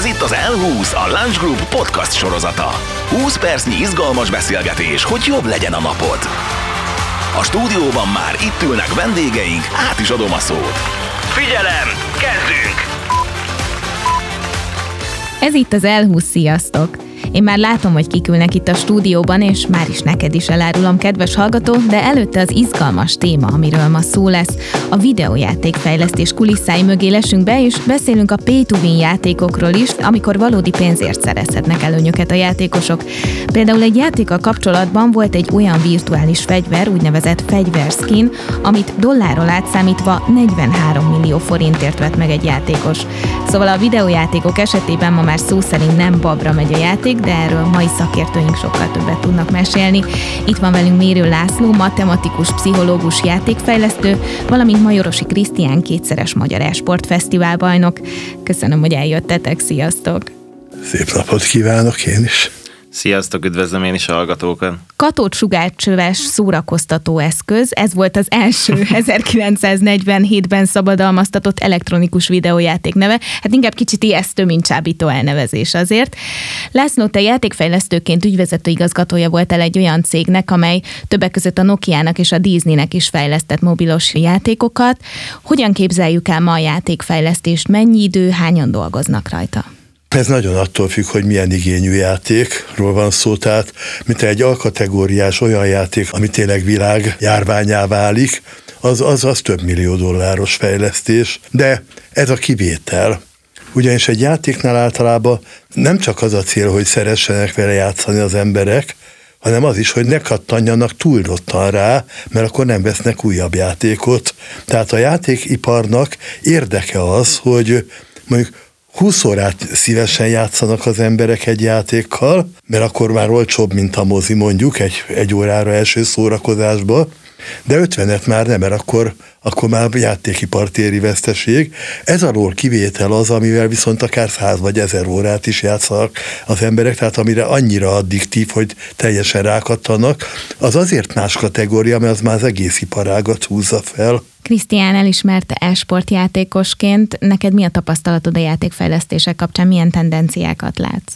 Ez itt az L20, a Lunch Group podcast sorozata. 20 percnyi izgalmas beszélgetés, hogy jobb legyen a napod. A stúdióban már itt ülnek vendégeink, át is adom a szót. Figyelem, kezdünk! Ez itt az L20, sziasztok! Én már látom, hogy kikülnek itt a stúdióban, és már is neked is elárulom, kedves hallgató, de előtte az izgalmas téma, amiről ma szó lesz. A videójátékfejlesztés kulisszái mögé lesünk be, és beszélünk a pay to win játékokról is, amikor valódi pénzért szerezhetnek előnyöket a játékosok. Például egy játékkal kapcsolatban volt egy olyan virtuális fegyver, úgynevezett fegyverskin, amit dollárról átszámítva 43 millió forintért vett meg egy játékos. Szóval a videójátékok esetében ma már szó szerint nem babra megy a játék, de erről mai szakértőink sokkal többet tudnak mesélni. Itt van velünk Mérő László, matematikus, pszichológus, játékfejlesztő, valamint Majorosi Krisztián kétszeres magyar e bajnok. Köszönöm, hogy eljöttetek, sziasztok! Szép napot kívánok én is! Sziasztok, üdvözlöm én is a hallgatókat. Katócsugárcsöves szórakoztató eszköz, ez volt az első 1947-ben szabadalmaztatott elektronikus videójáték neve. Hát inkább kicsit ijesztő, mint csábító elnevezés azért. László, te játékfejlesztőként ügyvezető igazgatója voltál egy olyan cégnek, amely többek között a Nokia-nak és a Disney-nek is fejlesztett mobilos játékokat. Hogyan képzeljük el ma a játékfejlesztést? Mennyi idő, hányan dolgoznak rajta? Ez nagyon attól függ, hogy milyen igényű játékról van szó, tehát mint egy alkategóriás olyan játék, ami tényleg világ járványá válik, az, az, az több millió dolláros fejlesztés, de ez a kivétel. Ugyanis egy játéknál általában nem csak az a cél, hogy szeressenek vele játszani az emberek, hanem az is, hogy ne kattanjanak túlrottan rá, mert akkor nem vesznek újabb játékot. Tehát a játékiparnak érdeke az, hogy mondjuk 20 órát szívesen játszanak az emberek egy játékkal, mert akkor már olcsóbb, mint a mozi mondjuk egy, egy órára első szórakozásba, de 50-et már nem, mert akkor, akkor már játékipar téri veszteség. Ez alól kivétel az, amivel viszont akár 100 vagy 1000 órát is játszanak az emberek, tehát amire annyira addiktív, hogy teljesen rákattanak, az azért más kategória, mert az már az egész iparágat húzza fel. Krisztián elismerte e-sportjátékosként, neked mi a tapasztalatod a játékfejlesztések kapcsán, milyen tendenciákat látsz?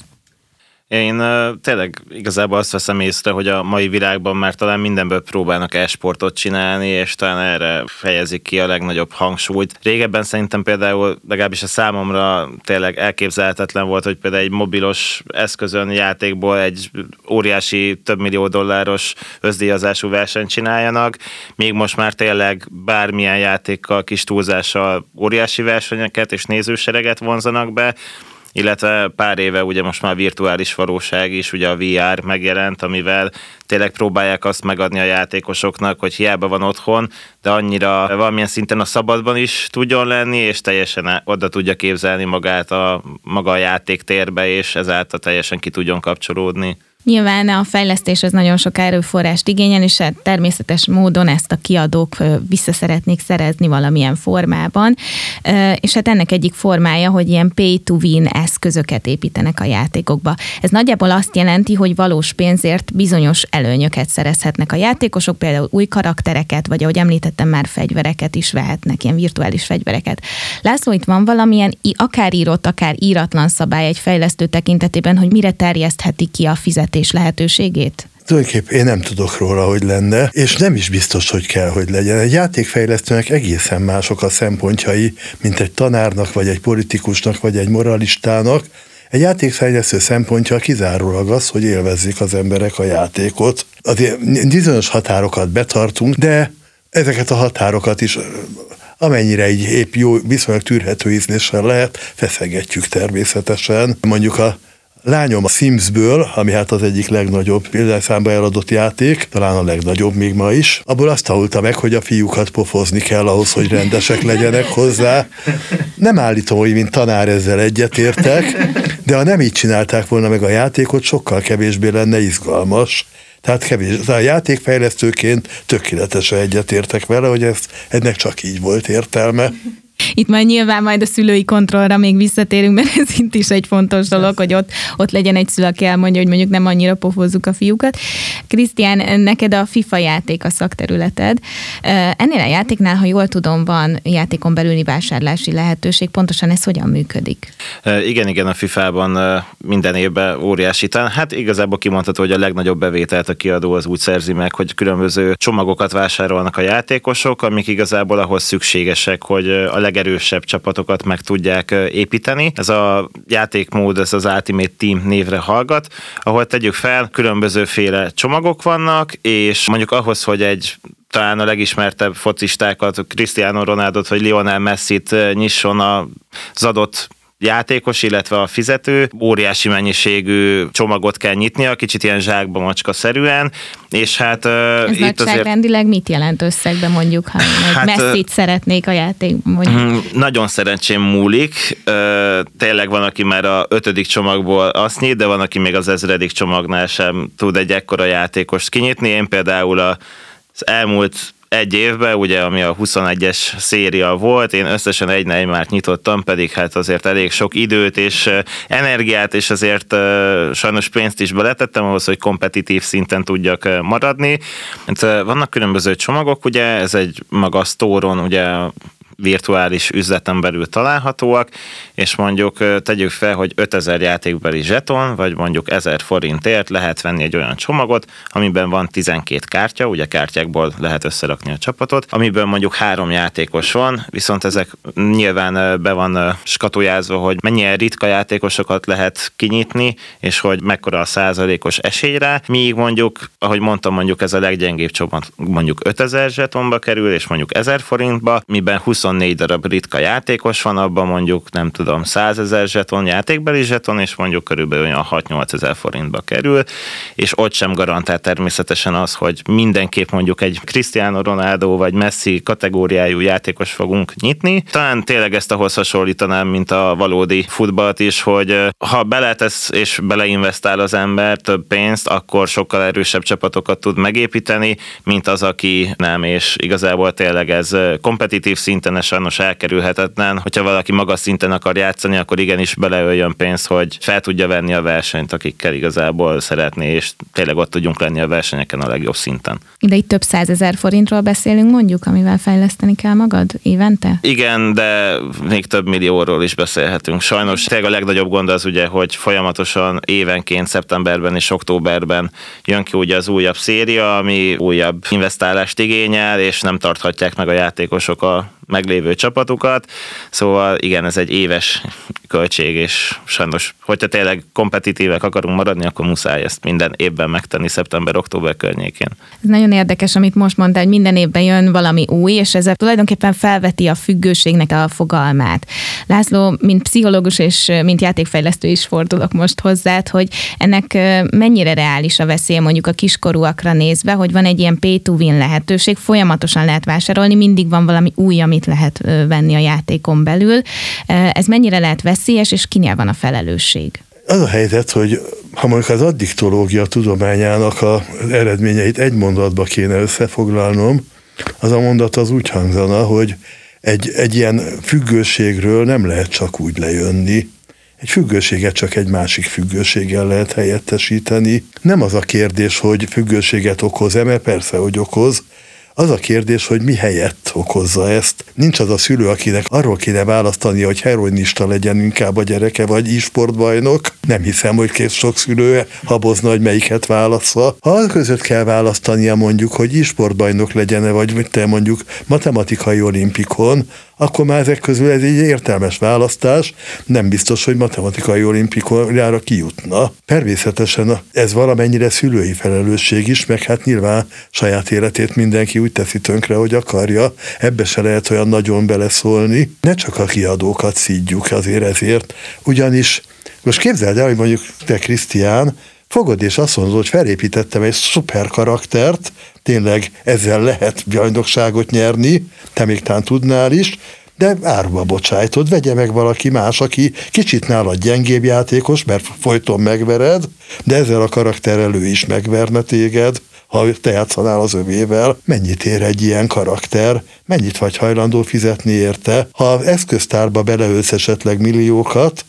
Én tényleg igazából azt veszem észre, hogy a mai világban már talán mindenből próbálnak e-sportot csinálni, és talán erre fejezik ki a legnagyobb hangsúlyt. Régebben szerintem például, legalábbis a számomra tényleg elképzelhetetlen volt, hogy például egy mobilos eszközön játékból egy óriási, több millió dolláros özdíjazású versenyt csináljanak, még most már tényleg bármilyen játékkal, kis túlzással óriási versenyeket és nézősereget vonzanak be, illetve pár éve ugye most már virtuális valóság is, ugye a VR megjelent, amivel tényleg próbálják azt megadni a játékosoknak, hogy hiába van otthon, de annyira valamilyen szinten a szabadban is tudjon lenni, és teljesen oda tudja képzelni magát a maga a játéktérbe, és ezáltal teljesen ki tudjon kapcsolódni. Nyilván a fejlesztés az nagyon sok erőforrást igényel, és hát természetes módon ezt a kiadók vissza szeretnék szerezni valamilyen formában. És hát ennek egyik formája, hogy ilyen pay-to-win eszközöket építenek a játékokba. Ez nagyjából azt jelenti, hogy valós pénzért bizonyos előnyöket szerezhetnek a játékosok, például új karaktereket, vagy ahogy említettem, már fegyvereket is vehetnek, ilyen virtuális fegyvereket. László, itt van valamilyen akár írott, akár íratlan szabály egy fejlesztő tekintetében, hogy mire terjesztheti ki a fizet fizetés lehetőségét? Tulajdonképpen én nem tudok róla, hogy lenne, és nem is biztos, hogy kell, hogy legyen. Egy játékfejlesztőnek egészen mások a szempontjai, mint egy tanárnak, vagy egy politikusnak, vagy egy moralistának. Egy játékfejlesztő szempontja kizárólag az, hogy élvezzék az emberek a játékot. Azért bizonyos határokat betartunk, de ezeket a határokat is amennyire így épp jó, viszonylag tűrhető ízléssel lehet, feszegetjük természetesen. Mondjuk a lányom a Simsből, ami hát az egyik legnagyobb példányszámba eladott játék, talán a legnagyobb még ma is, abból azt tanulta meg, hogy a fiúkat pofozni kell ahhoz, hogy rendesek legyenek hozzá. Nem állítom, hogy mint tanár ezzel egyetértek, de ha nem így csinálták volna meg a játékot, sokkal kevésbé lenne izgalmas. Tehát kevés, a játékfejlesztőként tökéletesen egyetértek vele, hogy ez, ennek csak így volt értelme. Itt majd nyilván majd a szülői kontrollra még visszatérünk, mert ez itt is egy fontos dolog, hogy ott, ott legyen egy szülő, aki elmondja, hogy mondjuk nem annyira pofozzuk a fiúkat. Krisztián, neked a FIFA játék a szakterületed. Ennél a játéknál, ha jól tudom, van játékon belüli vásárlási lehetőség. Pontosan ez hogyan működik? Igen, igen, a FIFA-ban minden évben óriási. Hát igazából kimondható, hogy a legnagyobb bevételt a kiadó az úgy szerzi meg, hogy különböző csomagokat vásárolnak a játékosok, amik igazából ahhoz szükségesek, hogy a legerősebb csapatokat meg tudják építeni. Ez a játékmód, ez az Ultimate Team névre hallgat, ahol tegyük fel, különbözőféle csomagok vannak, és mondjuk ahhoz, hogy egy talán a legismertebb focistákat, Cristiano Ronaldo-t vagy Lionel Messi-t nyisson az adott játékos, illetve a fizető óriási mennyiségű csomagot kell nyitnia, kicsit ilyen zsákba macska szerűen, és hát Ez itt azért... mit jelent összegben mondjuk, ha hát, messzit szeretnék a játék mondjuk? Mm, nagyon szerencsém múlik, tényleg van, aki már a ötödik csomagból azt nyit, de van, aki még az ezredik csomagnál sem tud egy ekkora játékost kinyitni. Én például a az elmúlt egy évben, ugye, ami a 21-es széria volt, én összesen egy Neymart nyitottam, pedig hát azért elég sok időt és energiát, és azért sajnos pénzt is beletettem ahhoz, hogy kompetitív szinten tudjak maradni. Hát, vannak különböző csomagok, ugye, ez egy maga a sztóron, ugye virtuális üzleten belül találhatóak, és mondjuk tegyük fel, hogy 5000 játékbeli zseton, vagy mondjuk 1000 forintért lehet venni egy olyan csomagot, amiben van 12 kártya, ugye kártyákból lehet összerakni a csapatot, amiben mondjuk három játékos van, viszont ezek nyilván be van skatujázva, hogy mennyire ritka játékosokat lehet kinyitni, és hogy mekkora a százalékos esélyre, míg mondjuk, ahogy mondtam, mondjuk ez a leggyengébb csomag mondjuk 5000 zsetonba kerül, és mondjuk 1000 forintba, miben 20 24 darab ritka játékos van, abban mondjuk nem tudom 100 ezer zseton, játékbeli zseton, és mondjuk körülbelül olyan 6-8 ezer forintba kerül, és ott sem garantál természetesen az, hogy mindenképp mondjuk egy Cristiano Ronaldo vagy Messi kategóriájú játékos fogunk nyitni. Talán tényleg ezt ahhoz hasonlítanám, mint a valódi futballt is, hogy ha beletesz és beleinvestál az ember több pénzt, akkor sokkal erősebb csapatokat tud megépíteni, mint az, aki nem, és igazából tényleg ez kompetitív szinten ez sajnos elkerülhetetlen. Hogyha valaki magas szinten akar játszani, akkor igenis beleöljön pénzt, hogy fel tudja venni a versenyt, akikkel igazából szeretné, és tényleg ott tudjunk lenni a versenyeken a legjobb szinten. De itt több százezer forintról beszélünk mondjuk, amivel fejleszteni kell magad évente? Igen, de még több millióról is beszélhetünk. Sajnos tényleg a legnagyobb gond az ugye, hogy folyamatosan évenként szeptemberben és októberben jön ki ugye az újabb széria, ami újabb investálást igényel, és nem tarthatják meg a játékosok a meglévő csapatukat, szóval igen, ez egy éves költség, és sajnos, hogyha tényleg kompetitívek akarunk maradni, akkor muszáj ezt minden évben megtenni szeptember-október környékén. Ez nagyon érdekes, amit most mondtál, hogy minden évben jön valami új, és ez tulajdonképpen felveti a függőségnek a fogalmát. László, mint pszichológus és mint játékfejlesztő is fordulok most hozzád, hogy ennek mennyire reális a veszélye mondjuk a kiskorúakra nézve, hogy van egy ilyen pay to win lehetőség, folyamatosan lehet vásárolni, mindig van valami új, amit lehet venni a játékon belül. Ez mennyire lehet veszélyes, és kinél van a felelősség? Az a helyzet, hogy ha mondjuk az addiktológia tudományának az eredményeit egy mondatba kéne összefoglalnom, az a mondat az úgy hangzana, hogy egy, egy ilyen függőségről nem lehet csak úgy lejönni. Egy függőséget csak egy másik függőséggel lehet helyettesíteni. Nem az a kérdés, hogy függőséget okoz-e, mert persze, hogy okoz, az a kérdés, hogy mi helyett okozza ezt. Nincs az a szülő, akinek arról kéne választani, hogy heroinista legyen inkább a gyereke, vagy e-sportbajnok. Nem hiszem, hogy két sok szülő habozna, hogy melyiket válaszza. Ha az között kell választania mondjuk, hogy e-sportbajnok legyen, vagy te mondjuk matematikai olimpikon, akkor már ezek közül ez egy értelmes választás, nem biztos, hogy matematikai olimpikonjára kijutna. Természetesen ez valamennyire szülői felelősség is, meg hát nyilván saját életét mindenki úgy teszi tönkre, hogy akarja, ebbe se lehet olyan nagyon beleszólni. Ne csak a kiadókat szídjuk azért ezért, ugyanis most képzeld el, hogy mondjuk te Krisztián, fogod és azt mondod, hogy felépítettem egy szuper karaktert, tényleg ezzel lehet bajnokságot nyerni, te még tán tudnál is, de árba bocsájtod, vegye meg valaki más, aki kicsit nálad gyengébb játékos, mert folyton megvered, de ezzel a karakterrel ő is megverne téged, ha te játszanál az övével, mennyit ér egy ilyen karakter, mennyit vagy hajlandó fizetni érte. Ha eszköztárba beleölsz esetleg milliókat,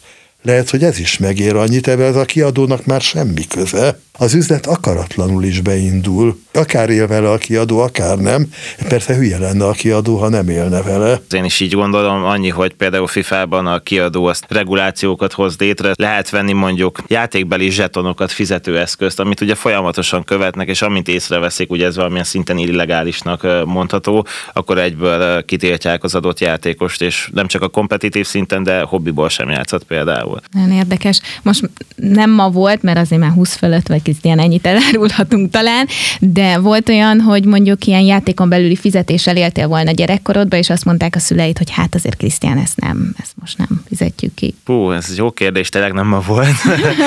lehet, hogy ez is megér annyit, ebben ez a kiadónak már semmi köze az üzlet akaratlanul is beindul. Akár él vele a kiadó, akár nem. Persze hülye lenne a kiadó, ha nem élne vele. Én is így gondolom, annyi, hogy például FIFA-ban a kiadó azt regulációkat hoz létre. Lehet venni mondjuk játékbeli zsetonokat, fizetőeszközt, amit ugye folyamatosan követnek, és amint észreveszik, ugye ez valamilyen szinten illegálisnak mondható, akkor egyből kitiltják az adott játékost, és nem csak a kompetitív szinten, de hobbiból sem játszott például. Nagyon érdekes. Most nem ma volt, mert azért már 20 fölött vagy Krisztián, ennyit elárulhatunk talán, de volt olyan, hogy mondjuk ilyen játékon belüli fizetéssel éltél volna gyerekkorodba, és azt mondták a szüleid, hogy hát azért Krisztián, ezt nem, ezt most nem fizetjük ki. Hú, ez egy jó kérdés, tényleg nem ma volt.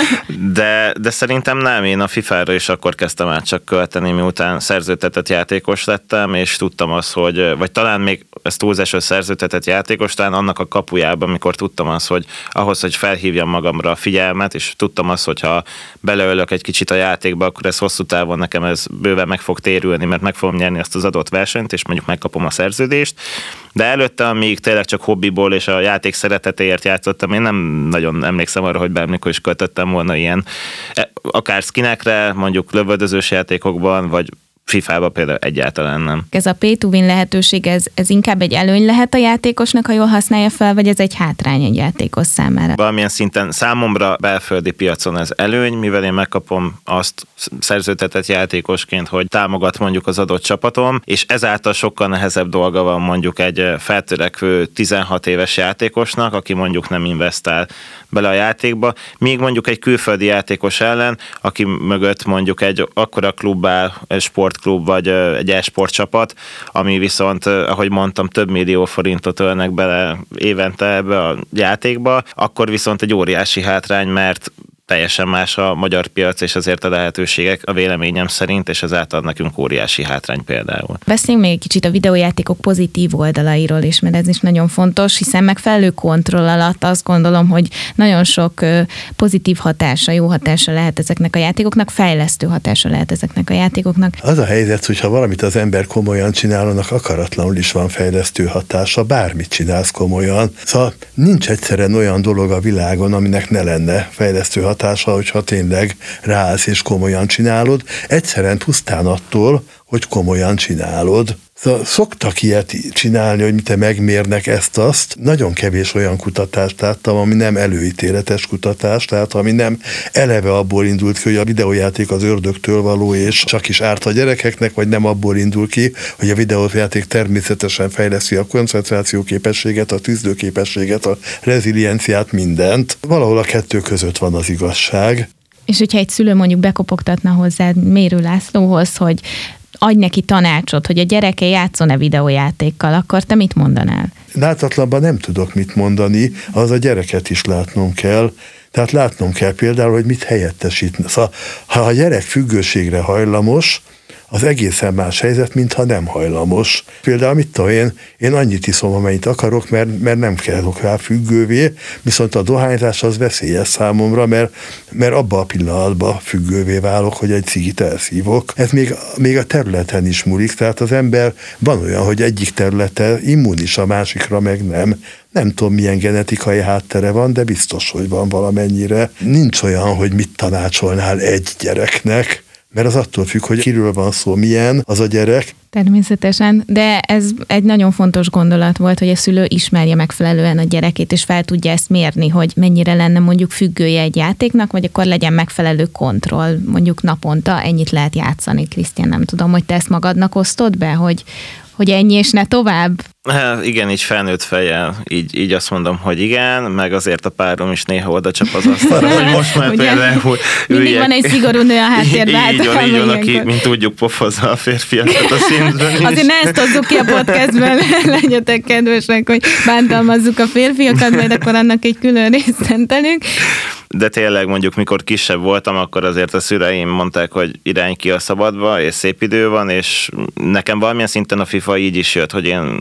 de, de szerintem nem, én a FIFA-ra is akkor kezdtem át csak költeni, miután szerzőtetett játékos lettem, és tudtam azt, hogy, vagy talán még ez túlzás, hogy szerzőtetett játékos, talán annak a kapujában, amikor tudtam azt, hogy ahhoz, hogy felhívjam magamra a figyelmet, és tudtam azt, hogy ha beleölök egy kicsit a játékba, akkor ez hosszú távon nekem ez bőven meg fog térülni, mert meg fogom nyerni azt az adott versenyt, és mondjuk megkapom a szerződést. De előtte, amíg tényleg csak hobbiból és a játék szeretetéért játszottam, én nem nagyon emlékszem arra, hogy bármikor is költöttem volna ilyen, e, akár skinekre, mondjuk lövöldözős játékokban, vagy FIFA-ba például egyáltalán nem. Ez a pay to win lehetőség, ez, ez inkább egy előny lehet a játékosnak, ha jól használja fel, vagy ez egy hátrány egy játékos számára? Valamilyen szinten számomra belföldi piacon ez előny, mivel én megkapom azt szerződtetett játékosként, hogy támogat mondjuk az adott csapatom, és ezáltal sokkal nehezebb dolga van mondjuk egy feltörekvő 16 éves játékosnak, aki mondjuk nem investál bele a játékba, míg mondjuk egy külföldi játékos ellen, aki mögött mondjuk egy akkora klub áll, egy sportklub vagy egy e-sport ami viszont, ahogy mondtam, több millió forintot ölnek bele évente ebbe a játékba, akkor viszont egy óriási hátrány, mert teljesen más a magyar piac, és azért a lehetőségek a véleményem szerint, és ez átad nekünk óriási hátrány például. Beszéljünk még egy kicsit a videójátékok pozitív oldalairól is, mert ez is nagyon fontos, hiszen megfelelő kontroll alatt azt gondolom, hogy nagyon sok pozitív hatása, jó hatása lehet ezeknek a játékoknak, fejlesztő hatása lehet ezeknek a játékoknak. Az a helyzet, hogy ha valamit az ember komolyan csinál, annak akaratlanul is van fejlesztő hatása, bármit csinálsz komolyan. Szóval nincs egyszerűen olyan dolog a világon, aminek ne lenne fejlesztő hatása hatása, hogyha tényleg ráállsz és komolyan csinálod, egyszerűen pusztán attól, hogy komolyan csinálod. Szóval szoktak ilyet csinálni, hogy te megmérnek ezt-azt. Nagyon kevés olyan kutatást láttam, ami nem előítéletes kutatás, tehát ami nem eleve abból indult ki, hogy a videójáték az ördögtől való, és csak is árt a gyerekeknek, vagy nem abból indul ki, hogy a videójáték természetesen fejleszi a koncentráció képességet, a tűzdőképességet, a rezilienciát, mindent. Valahol a kettő között van az igazság. És hogyha egy szülő mondjuk bekopogtatna hozzá Mérő Lászlóhoz, hogy adj neki tanácsot, hogy a gyereke játszon-e videójátékkal, akkor te mit mondanál? Láthatlanban nem tudok mit mondani, az a gyereket is látnom kell. Tehát látnom kell például, hogy mit helyettesít. Szóval, ha a gyerek függőségre hajlamos, az egészen más helyzet, mintha nem hajlamos. Például mit tudom én, én annyit iszom, amennyit akarok, mert, mert nem kellok rá függővé, viszont a dohányzás az veszélyes számomra, mert, mert abba a pillanatban függővé válok, hogy egy cigit elszívok. Ez még, még a területen is múlik, tehát az ember van olyan, hogy egyik területe immunis, a másikra meg nem. Nem tudom, milyen genetikai háttere van, de biztos, hogy van valamennyire. Nincs olyan, hogy mit tanácsolnál egy gyereknek, mert az attól függ, hogy kiről van szó, milyen az a gyerek. Természetesen, de ez egy nagyon fontos gondolat volt, hogy a szülő ismerje megfelelően a gyerekét, és fel tudja ezt mérni, hogy mennyire lenne mondjuk függője egy játéknak, vagy akkor legyen megfelelő kontroll, mondjuk naponta ennyit lehet játszani. Krisztián, nem tudom, hogy te ezt magadnak osztod be, hogy, hogy ennyi és ne tovább? Hát igen, így felnőtt fejjel, így, így azt mondom, hogy igen, meg azért a párom is néha oda csap az asztalra, hogy most már például Mindig van egy szigorú nő a háttérben. Így, így van, így van, aki, mint tudjuk, pofozza a férfiakat a szintben is. Azért ne ezt hozzuk ki a podcastben, legyetek kedvesek, hogy bántalmazzuk a férfiakat, majd akkor annak egy külön részt szentelünk de tényleg mondjuk mikor kisebb voltam, akkor azért a szüleim mondták, hogy irány ki a szabadba, és szép idő van, és nekem valamilyen szinten a FIFA így is jött, hogy én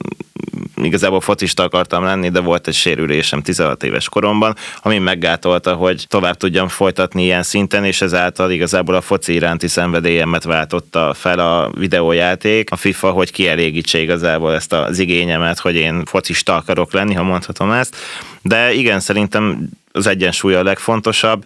igazából focista akartam lenni, de volt egy sérülésem 16 éves koromban, ami meggátolta, hogy tovább tudjam folytatni ilyen szinten, és ezáltal igazából a foci iránti szenvedélyemet váltotta fel a videójáték, a FIFA, hogy kielégítse igazából ezt az igényemet, hogy én focista akarok lenni, ha mondhatom ezt. De igen, szerintem az egyensúly a legfontosabb.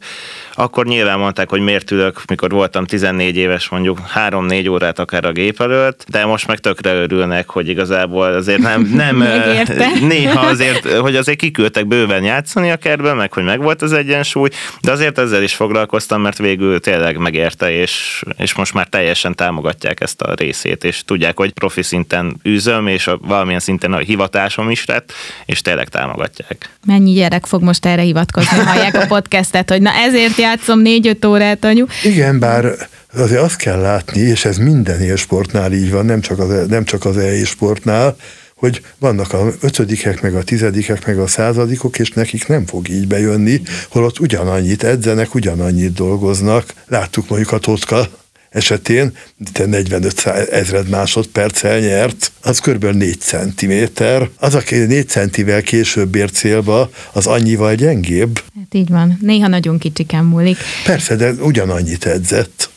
Akkor nyilván mondták, hogy miért ülök, mikor voltam 14 éves, mondjuk 3-4 órát akár a gép előtt, de most meg tökre örülnek, hogy igazából azért nem, nem néha azért, hogy azért kiküldtek bőven játszani a kertben, meg hogy megvolt az egyensúly, de azért ezzel is foglalkoztam, mert végül tényleg megérte, és, és most már teljesen támogatják ezt a részét, és tudják, hogy profi szinten űzöm, és a, valamilyen szinten a hivatásom is lett, és tényleg támogatják. Mennyi gyerek fog most erre hivatkozni, hallják a podcastet, hogy na ezért játszom négy-öt órát, anyu. Igen, bár azért azt kell látni, és ez minden élsportnál így van, nem csak az, nem csak az e-sportnál, hogy vannak a ötödikek, meg a tizedikek, meg a századikok, és nekik nem fog így bejönni, holott ugyanannyit edzenek, ugyanannyit dolgoznak. Láttuk mondjuk a Totka esetén, de 45 ezred másodperccel nyert, az kb. 4 centiméter. Az, aki 4 centivel később ér célba, az annyival gyengébb. Hát így van. Néha nagyon kicsiken múlik. Persze, de ugyanannyit edzett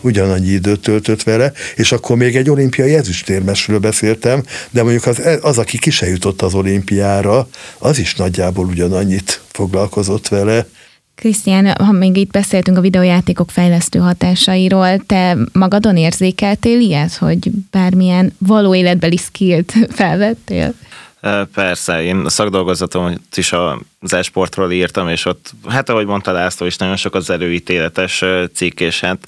ugyanannyi időt töltött vele, és akkor még egy olimpiai ezüstérmesről beszéltem, de mondjuk az, az, aki ki se jutott az olimpiára, az is nagyjából ugyanannyit foglalkozott vele. Krisztián, ha még itt beszéltünk a videójátékok fejlesztő hatásairól, te magadon érzékeltél ilyet, hogy bármilyen való életbeli skillt felvettél? Persze, én a szakdolgozatom is az esportról írtam, és ott, hát ahogy mondta László is, nagyon sok az előítéletes cikk, és hát,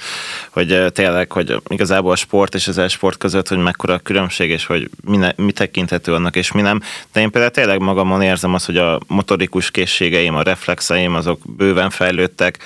hogy tényleg, hogy igazából a sport és az esport között, hogy mekkora a különbség, és hogy mi, ne, mi tekinthető annak, és mi nem. De én például tényleg magamon érzem azt, hogy a motorikus készségeim, a reflexeim, azok bőven fejlődtek,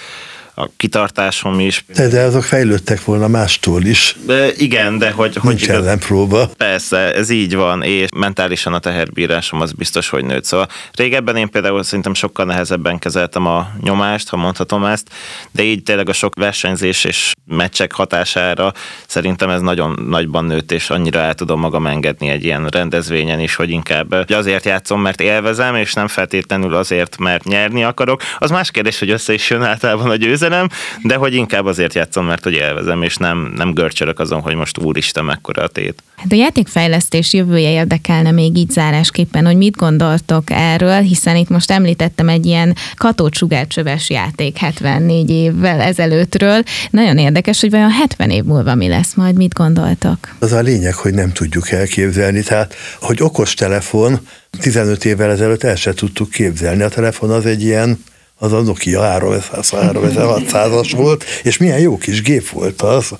a kitartásom is. De, de azok fejlődtek volna mástól is. De igen, de hogy... Nincs hogy ellenpróba. Persze, ez így van, és mentálisan a teherbírásom az biztos, hogy nőtt. Szóval régebben én például szerintem sokkal nehezebben kezeltem a nyomást, ha mondhatom ezt, de így tényleg a sok versenyzés és meccsek hatására szerintem ez nagyon nagyban nőtt, és annyira el tudom magam engedni egy ilyen rendezvényen is, hogy inkább azért játszom, mert élvezem, és nem feltétlenül azért, mert nyerni akarok. Az más kérdés, hogy össze is jön általában a győzelem, üzenem, de hogy inkább azért játszom, mert hogy élvezem, és nem, nem görcsölök azon, hogy most úristen, mekkora a tét. Hát a játékfejlesztés jövője érdekelne még így zárásképpen, hogy mit gondoltok erről, hiszen itt most említettem egy ilyen katócsugárcsöves játék 74 évvel ezelőttről. Nagyon érdekes, hogy vajon 70 év múlva mi lesz majd, mit gondoltok? Az a lényeg, hogy nem tudjuk elképzelni. Tehát, hogy okos telefon 15 évvel ezelőtt el se tudtuk képzelni. A telefon az egy ilyen az a Nokia 3600-as volt, és milyen jó kis gép volt az.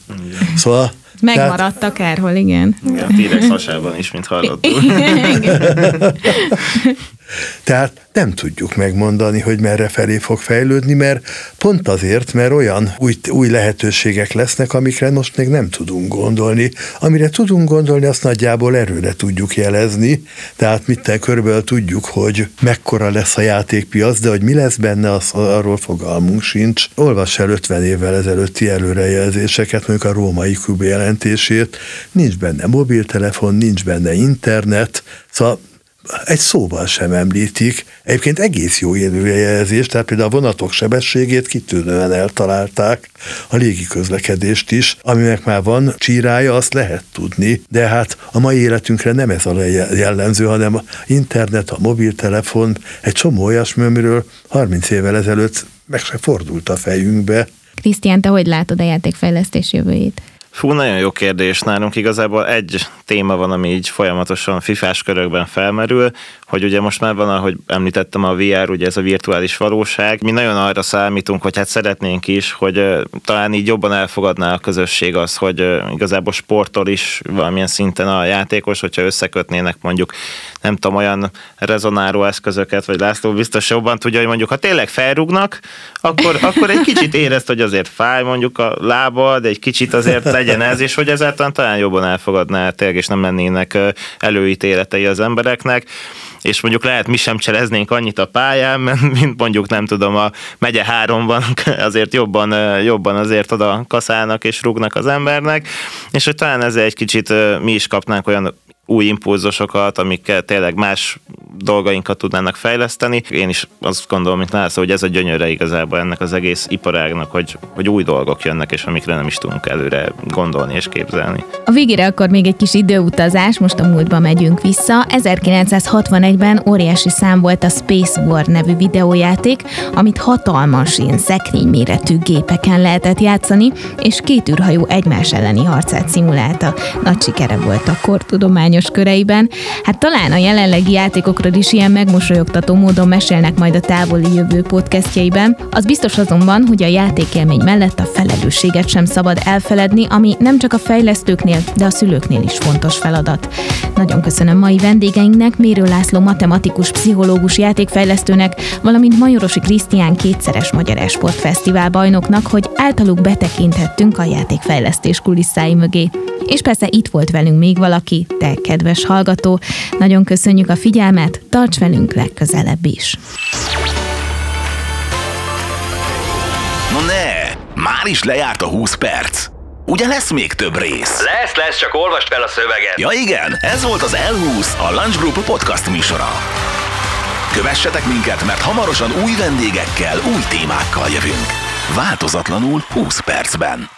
Szóval Megmaradt tehát, akárhol, igen. Igen, T-rex hasában is, mint hallottuk. Tehát nem tudjuk megmondani, hogy merre felé fog fejlődni, mert pont azért, mert olyan új, új lehetőségek lesznek, amikre most még nem tudunk gondolni. Amire tudunk gondolni, azt nagyjából erőre tudjuk jelezni, tehát mitten körülbelül tudjuk, hogy mekkora lesz a játékpiac, de hogy mi lesz benne, az, arról fogalmunk sincs. Olvass el 50 évvel ezelőtti előrejelzéseket, mondjuk a római klub jelentését, nincs benne mobiltelefon, nincs benne internet, szóval egy szóval sem említik. Egyébként egész jó előrejelzés, tehát például a vonatok sebességét kitűnően eltalálták, a légi közlekedést is, aminek már van csírája, azt lehet tudni, de hát a mai életünkre nem ez a jellemző, hanem a internet, a mobiltelefon, egy csomó olyasmi, amiről 30 évvel ezelőtt meg se fordult a fejünkbe. Krisztián, te hogy látod a játékfejlesztés jövőjét? Fú, nagyon jó kérdés. Nálunk igazából egy téma van, ami így folyamatosan fifás körökben felmerül, hogy ugye most már van, ahogy említettem, a VR, ugye ez a virtuális valóság. Mi nagyon arra számítunk, hogy hát szeretnénk is, hogy talán így jobban elfogadná a közösség az, hogy igazából sporttól is valamilyen szinten a játékos, hogyha összekötnének mondjuk, nem tudom, olyan rezonáló eszközöket, vagy László biztos jobban tudja, hogy mondjuk, ha tényleg felrúgnak, akkor, akkor egy kicsit érezt, hogy azért fáj mondjuk a lába, de egy kicsit azért legyen ez, és hogy ezáltal talán jobban elfogadná tényleg, és nem lennének előítéletei az embereknek és mondjuk lehet mi sem cseleznénk annyit a pályán, mint mondjuk nem tudom a megye háromban azért jobban, jobban azért oda kaszálnak és rúgnak az embernek, és hogy talán ezzel egy kicsit mi is kapnánk olyan új impulzusokat, amikkel tényleg más dolgainkat tudnának fejleszteni. Én is azt gondolom, mint László, hogy ez a gyönyöre igazából ennek az egész iparágnak, hogy, hogy új dolgok jönnek, és amikre nem is tudunk előre gondolni és képzelni. A végére akkor még egy kis időutazás, most a múltba megyünk vissza. 1961-ben óriási szám volt a Space War nevű videójáték, amit hatalmas ilyen szekrényméretű gépeken lehetett játszani, és két űrhajó egymás elleni harcát szimulálta. Nagy sikere volt a kortudományos köreiben. Hát talán a jelenlegi játékokról is ilyen megmosolyogtató módon mesélnek majd a távoli jövő podcastjeiben. Az biztos azonban, hogy a játékélmény mellett a felelősséget sem szabad elfeledni, ami nem csak a fejlesztőknél, de a szülőknél is fontos feladat. Nagyon köszönöm mai vendégeinknek, Mérő László matematikus, pszichológus, játékfejlesztőnek, valamint Majorosi Krisztián kétszeres Magyar Esport Fesztivál bajnoknak, hogy általuk betekinthettünk a játékfejlesztés kulisszái mögé. És persze itt volt velünk még valaki, te kedves hallgató. Nagyon köszönjük a figyelmet, tarts velünk legközelebb is. No ne, már is lejárt a 20 perc. Ugye lesz még több rész? Lesz, lesz, csak olvast fel a szöveget. Ja igen, ez volt az L20, a Lunch Group podcast műsora. Kövessetek minket, mert hamarosan új vendégekkel, új témákkal jövünk. Változatlanul 20 percben.